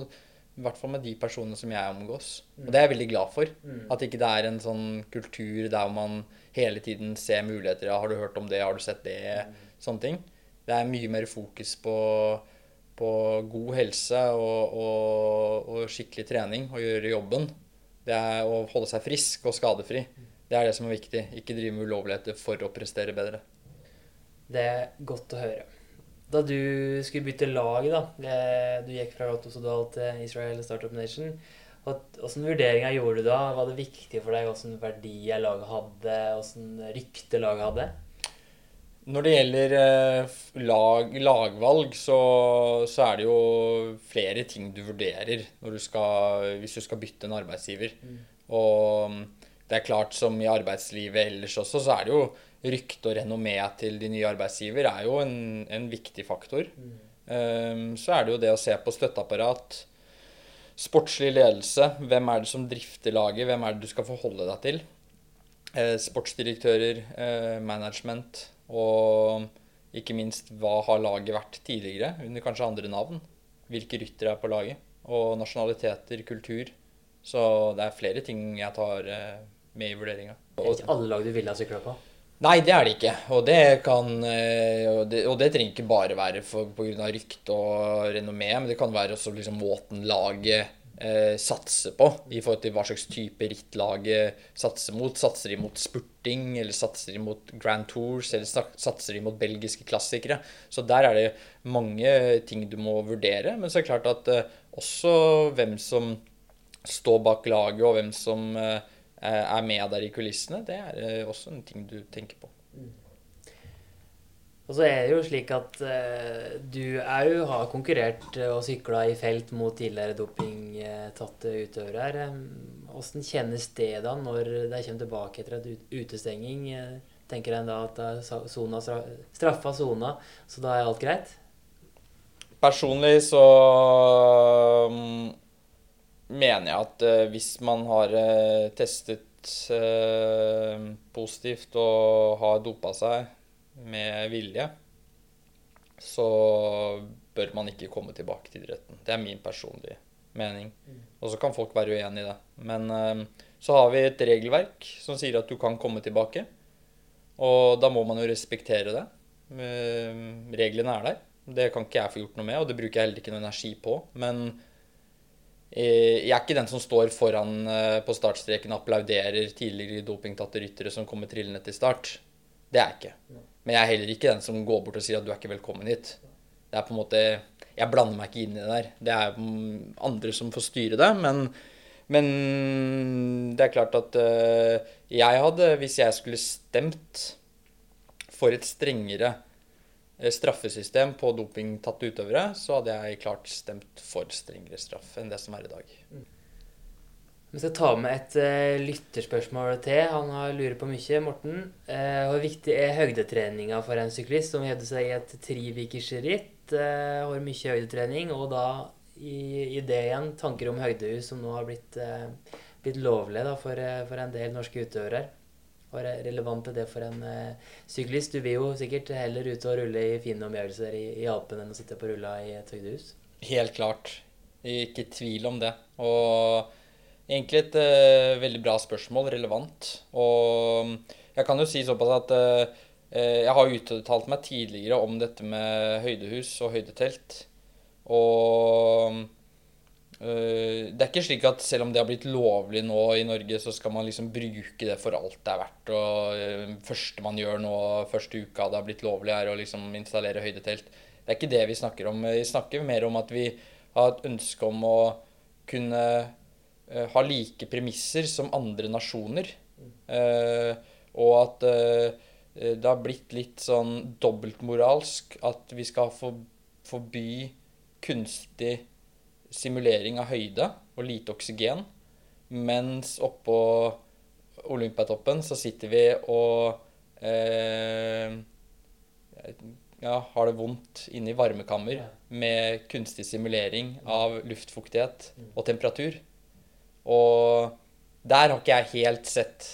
i hvert fall med de personene som jeg omgås. Og det er jeg veldig glad for. Mm. At ikke det er en sånn kultur der man hele tiden ser muligheter. Ja, har du hørt om det? Har du sett det? Mm. Sånne ting. Det er mye mer fokus på, på god helse og, og, og, skikkelig trening og gjøre jobben. Det er å holde seg frisk og skadefri. Det er det som er viktig. Ikke drive med ulovligheter for å prestere bedre. Det er godt å høre. Da du skulle bytte lag, da Du gikk fra Lotto Sodal til Israel Startup Nation. Hvilke vurderinger gjorde du da? Var det viktig for deg hvilke verdier laget hadde? Hvilke rykte laget hadde? Når det gjelder eh, lag, lagvalg, så, så, er det jo flere ting du vurderer du skal, hvis du skal bytte en arbeidsgiver. Mm. Og det er klart, som i arbeidslivet ellers også, så er det jo rykte og renommé til de nye arbeidsgiver er jo en, en viktig faktor. Mm. Um, så er det jo det å se på støtteapparat, sportslig ledelse, hvem er det som drifter laget, hvem er det du skal forholde deg til. Uh, sportsdirektører, uh, management og ikke minst hva har laget vært tidligere, under kanskje andre navn. Hvilke ryttere er på laget. Og nasjonaliteter, kultur. Så det er flere ting jeg tar uh, med i vurderinga. Det er ikke alle lag du ville ha sykla på? Nei, det er det ikke. Og det, kan, eh, og det, og det trenger ikke bare være pga. rykte og renommé, men det kan være også liksom måten laget eh, satser på i forhold til hva slags type rittlaget satser mot. Satser de mot spurting, eller satser de mot Grand Tours, eller satser de mot belgiske klassikere? Så der er det mange ting du må vurdere. Men så er det klart at eh, også hvem som står bak laget, og hvem som eh, er med der i kulissene, det er eh, også en ting du tenker på. Mm. Og så er det jo slik at uh, du òg har konkurrert og sykla i felt mot tidligere dopingtatte utøvere. Hvordan kjennes det da når de kommer tilbake etter en utestenging? Tenker en da at sona, straffa sona, så da er alt greit? Personlig så um, mener jeg at uh, hvis man har uh, testet positivt og har dopa seg med vilje, så bør man ikke komme tilbake til idretten. Det er min personlige mening. Og så kan folk være uenig i det. Men uh, så har vi et regelverk som sier at du kan komme tilbake. Og da må man jo respektere det. Uh, reglene er der. Det kan ikke jeg få gjort noe med, og det bruker jeg heller ikke noe energi på. Men jeg er ikke den som står foran på startstreken og applauderer tidligere dopingtatte ryttere som kommer trillende til start. Det er jeg ikke. Men jeg er heller ikke den som går bort og sier at du er ikke velkommen hit. Det er på en måte Jeg blander meg ikke inn i det der. Det er andre som får styre det. Men, men det er klart at uh, jeg hadde, hvis jeg skulle stemt for et strengere eh, straffesystem på dopingtatte utøvere, så hadde jeg klart stemt for strengere straff enn det som er i dag. Vi skal ta med et uh, lytterspørsmål til. Han har lurer på mye, Morten. Uh, hvor viktig er høydetreninga for en syklist som hevder seg i et treukersritt? Uh, har mye høydetrening, og da i, i, det igjen tanker om høydehus, som nå har blitt, uh, blitt lovlig da, for, for, en del norske utøvere. Hva er relevant det for en syklist? Du vil jo sikkert heller ut og rulle i fine omgivelser i, i Alpen enn å sitte på rulla i et høydehus? Helt klart. Ikke tvil om det. Og Egentlig et uh, veldig bra spørsmål, relevant. Og jeg kan jo si såpass at uh, jeg har uttalt meg tidligere om dette med høydehus og høydetelt. Og uh, det er ikke slik at selv om det har blitt lovlig nå i Norge, så skal man liksom bruke det for alt det er verdt. Og første man gjør nå, første uka det har blitt lovlig, er å liksom installere høydetelt. Det er ikke det vi snakker om. Vi snakker mer om at vi har et ønske om å kunne ha like premisser som andre nasjoner. Og at det har blitt litt sånn dobbeltmoralsk at vi skal forby kunstig simulering av høyde og lite oksygen, mens oppå Olympiatoppen så sitter vi og ja, har det vondt inne i varmekammer med kunstig simulering av luftfuktighet og temperatur. Og der har ikke jeg helt sett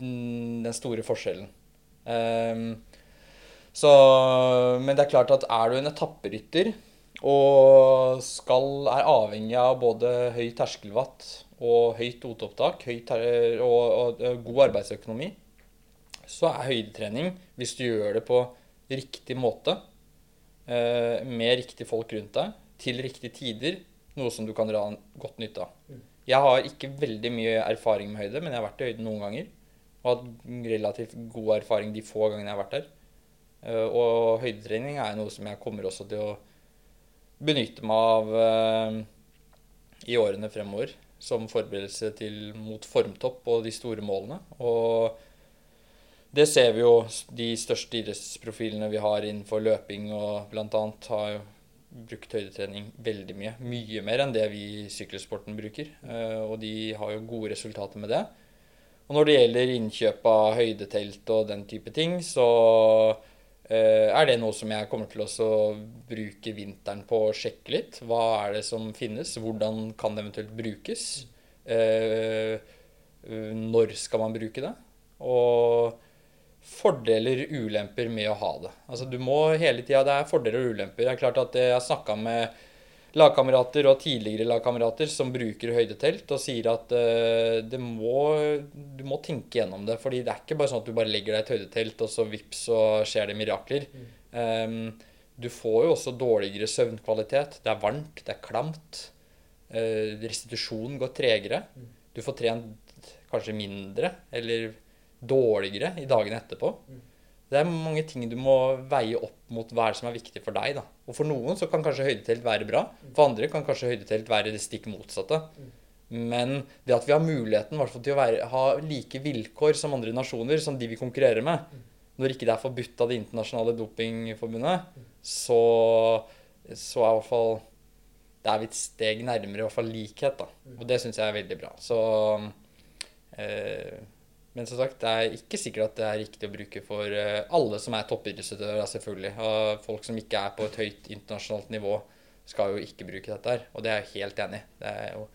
den store forskjellen. Um, så, men det er klart at er du en etapperytter og skal, er avhengig av både høy terskelvatt og høyt oteopptak og, og, og, god arbeidsøkonomi, så er høydetrening, hvis du gjør det på riktig måte, eh, med riktige folk rundt deg, til riktige tider, noe som du kan dra godt nytte av. Mm. Jeg har ikke veldig mye erfaring med høyde, men jeg har vært i høyden noen ganger. Og hatt relativt god erfaring de få gangene jeg har vært der. Eh, og høydetrening er noe som jeg kommer også til å benytte meg av eh, i årene fremover. Som forberedelse til mot formtopp og de store målene. Og det ser vi jo de største idrettsprofilene vi har innenfor løping og annet har jo brukt høydetrening veldig mye. Mye mer enn det vi i sykkelsporten bruker. Eh, og de har jo gode resultater med det. Og når det gjelder innkjøp av høydetelt og den type ting, så er det noe som jeg kommer til å bruke vinteren på å sjekke litt. Hva er det som finnes? Hvordan kan det eventuelt brukes? Eh, når skal man bruke det? Og fordeler ulemper med å ha det. Altså du må hele tida Det er fordeler og ulemper. Det er klart at Jeg snakka med lagkamerater og tidligere lagkamerater som bruker høydetelt, og sier at uh, det må, du må tenke gjennom det. fordi det er ikke bare sånn at du bare legger deg i et høydetelt, og så vips, så skjer det mirakler. Mm. Um, du får jo også dårligere søvnkvalitet. Det er varmt, det er klamt. Uh, restitusjonen går tregere. Du får trent kanskje mindre eller dårligere i dagene etterpå. Det er mange ting du må veie opp mot hva som er viktig for deg. da. Og For noen så kan kanskje høydetelt være bra. For andre kan kanskje høydetelt være det stikk motsatte. Men det at vi har muligheten hvert til å være, ha like vilkår som andre nasjoner, som de vi konkurrerer med, når ikke det er forbudt av Det internasjonale dopingforbundet, så, så er i hvert fall det er vi et steg nærmere i hvert fall likhet. da. Og det syns jeg er veldig bra. Så eh, Men som sagt, det er ikke sikkert at det er riktig å bruke for eh, alle som er toppidrettsutøvere, selvfølgelig. Og folk som ikke er på et høyt internasjonalt nivå, skal jo ikke bruke dette her. Og det er jeg helt enig i. Det er jo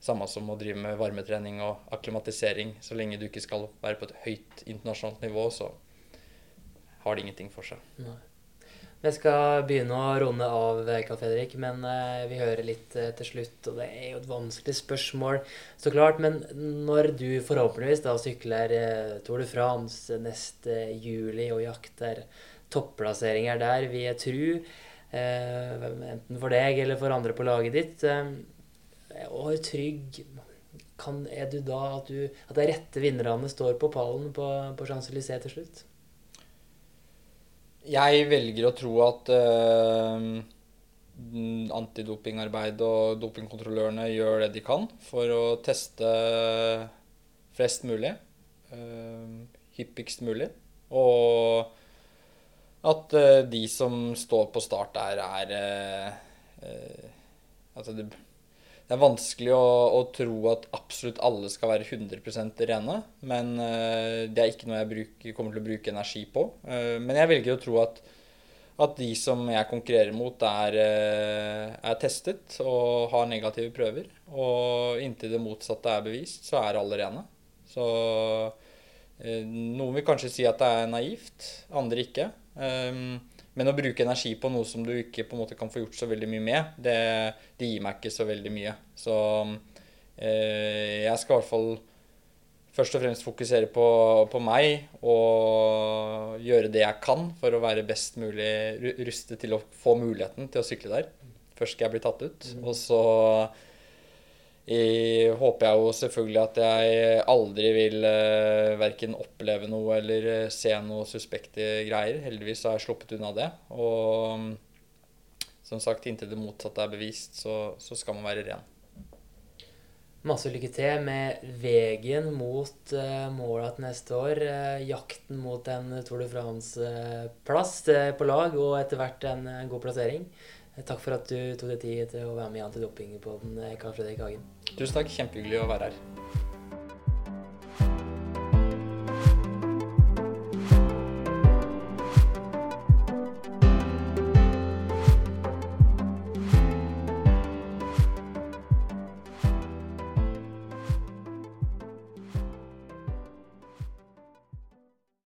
samme som å drive med varmetrening og akklimatisering. Så lenge du ikke skal være på et høyt internasjonalt nivå, så har det ingenting for seg. Nei. Vi skal begynne å runde av, Karl Fredrik, men uh, vi hører litt uh, til slutt. Og det er jo et vanskelig spørsmål, så klart. Men når du forhåpentligvis da sykler Tour de France neste juli og jakter topplasseringer der, vil jeg tro, enten for deg eller for andre på laget ditt, og er trygg kan, Er du da at, du, at de rette vinnerne står på pallen på, på Champs-Élysées til slutt? Jeg velger å tro at uh, antidopingarbeid og dopingkontrollørene gjør det de kan for å teste flest mulig, uh, hyppigst mulig. Og at uh, de som står på start der, er Altså det det er vanskelig å, å, tro at absolutt alle skal være 100% rene. Men uh, det er ikke noe jeg bruker, kommer til å bruke energi på. Uh, men jeg velger å tro at, at de som jeg konkurrerer mot, er, uh, er, testet og har negative prøver. Og inntil det motsatte er bevist, så er alle rene. Så noen vil kanskje si at det er naivt, andre ikke. Um, men å bruke energi på noe som du ikke på en måte kan få gjort så veldig mye med, det, det gir meg ikke så veldig mye. Så eh, jeg skal i hvert fall først og fremst fokusere på, på, meg og gjøre det jeg kan for å være best mulig rustet til å få muligheten til å sykle der. Først skal jeg bli tatt ut. Mm. Og så jeg håper jeg jo selvfølgelig at jeg aldri vil uh, verken oppleve noe eller uh, se noe suspekte greier. Heldigvis har jeg sluppet unna det. Og um, som sagt, inntil det motsatte er bevist, så, så, skal man være ren. Masse lykke til med veien mot uh, målet til neste år. Uh, jakten mot en Tour de France-plass på lag, og etter hvert en god plassering. Takk for at du tok deg tid til å være med i Antidopingpodden, Karl Fredrik Hagen. Tusen takk. Kjempehyggelig å være her.